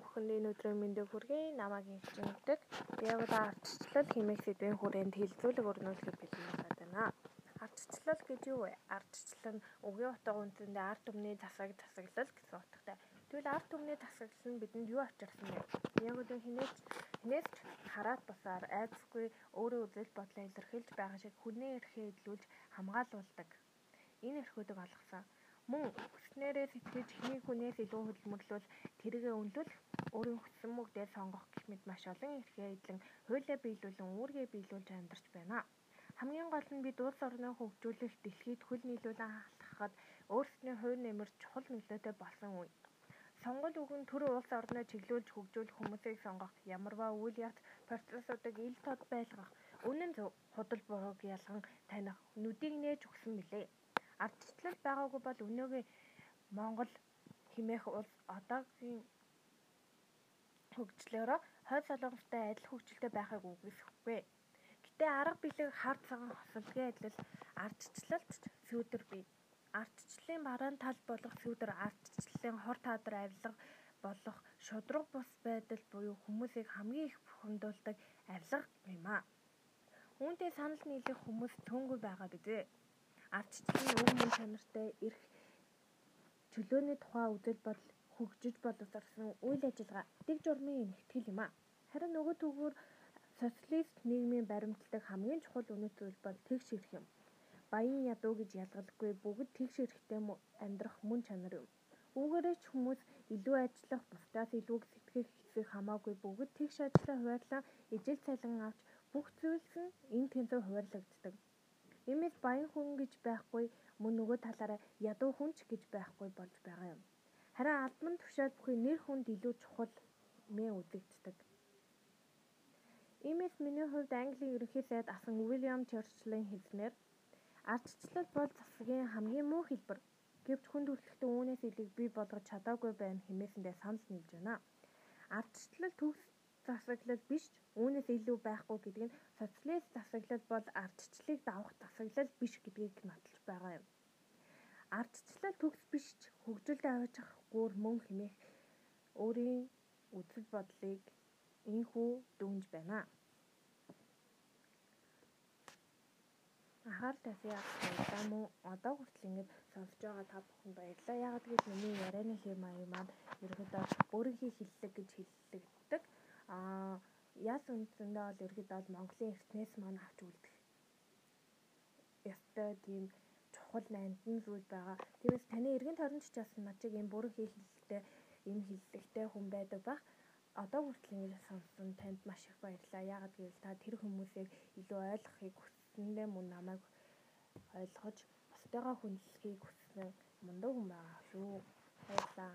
бүхэнд энэ өдрийн мэндийг хүргэе. Намайг инженердэг. Яг л ардчлал хэмээх сэдвийн хүрээнд хилцүүлэг өрнүүлэхэд бэлэн байна. Ардчлал гэж юу вэ? Ардчлал нь үгийн утга үндэндээ ард түмний засаг засаглал гэсэн утгатай. Тэгвэл ард түмний засаглал нь бидэнд юу авчирсан бэ? Яг л хинээс хинээс хараад басаар айцгүй өөрийн үзэл бодлоо илэрхийлж байгаа шиг хүний эрхээ илүүлж хамгаалуулдаг. Энэ эрхүүдийг олгосон мөн хүснээрээ сэтгэж хний хүнээс илүү хөдөлмөрлөл тэргээ өнлөл өөрийн хүссэн мөгдөө сонгох гэх мэт маш олон эрхээ эдлэн хуулиа биелүүлэн үүргээ биелүүлж амьдарч байна. Хамгийн гол нь бид улс орноо хөгжүүлэх дэлхийд хөл нийлүүлэн халахад өөрсдийн хувь нэмэр чухал нөлөөтэй болсон үе. Сонгол үгэн төр улс орноо чиглүүлж хөгжүүлэх хүмүүсийг сонгох ямарваа үйл явц процессуудыг ил тод байлгах үнэн зөв худал бурууг ялган таних нүдийг нээж өгсөн билээ. Ардчлал байгаагүй бол өнөөгийн Монгол хэмээх улс одоогийн хөгжлөөрөө хойд солонгостой адил хөгжилтэй байхыг үгүйсэхгүй. Гэтэ арга билег хар цагаан хосолгийн адил ардчлалт сүүдэр бий. Ардчлалын бараан тал болох сүүдэр ардчлалын хор таадар авилга болох шудраг бус байдал буюу хүмүүсийг хамгийн их бухимдуулдаг авилга юм а. Үүнтэй санал нийлэх хүмүүс цөөнгүй байгаа бизээ ардчлалын өв мөн чанартай эрх чөлөөний тухай үзэл бодол хөгжиж боловсрсон үйл ажиллагаа дэг журмын нэгтгэл юм а. Харин нөгөө төгөөр социалист нийгмийн баримтлагдаг хамгийн чухал үнэт зүйл бол тэгш ирэх юм. Баян ядуу гэж ялгалгүй бүгд тэгш ирэхтэй амьдрах мөн чанар юм. Үүгээрээ ч хүмүүс илүү ажиллах, бусдаас илүүг сэтгэх хэсэг хамаагүй бүгд тэгш ажлаа хуваарлан ижил цалин авч бүх зүйлс нь энэ тэнцүү хуваарлагддаг. Иймээс баян хүн гэж байхгүй мөн нөгөө талаараа ядуу хүнч гэж байхгүй болж байгаа юм. Харин албан тушаал бүхий нэр хүнд илүү чухал мэн үзэгддэг. Иймээс миний хувьд Английн ерөнхий сайд асан Уильям Черчиллийн хэлснээр ардчлал бол засгийн хамгийн муу хэлбэр. Гэвч хүнд хүртэлтэн үүнээс илийг бий болгож чадаагүй байна хэмээсэндээ санал нийлж байна. Ардчлал төгс засаглал биш үүнээс илүү байхгүй гэдэг нь социалист засаглал бол ардчлалыг давах засаглал биш гэдгийг нотолж байгаа юм. Ардчлал төгс биш ч хөгжилд аваачих гүүр мөн хэмээх өөрийн үзэл бодлыг инхүү дүнж байна. Ахаар тасын яваа мөн одоо хүртэл ингэж сонсож байгаа та бүхэн баярлалаа. Ягаад гэвэл миний ярианы хэм маяг маань ерөнхийдөө өөрийнхөө хиллэг гэж хэллэгддэг. Аа яс үндсэндээ бол ерөөдөө бол Монголын эртнээс маань авч үлдэх ёстой тийм чухал нандин зүйл байгаа. Тэгээс таны эргэн тойронд ч бас над чиг юм бүрэн хэлэлтэй энэ хэллэгтэй хүн байдаг бах. Одоо хүртэл ингэж сонссон танд маш их баярлалаа. Яагаад гэвэл та тэр хүмүүсийг илүү ойлгохыг хүссэндээ мөн намайг ойлгож бусдыгаа хүндлэхийг хүссэн мундаг хүн байгаа шүү. Баярлалаа.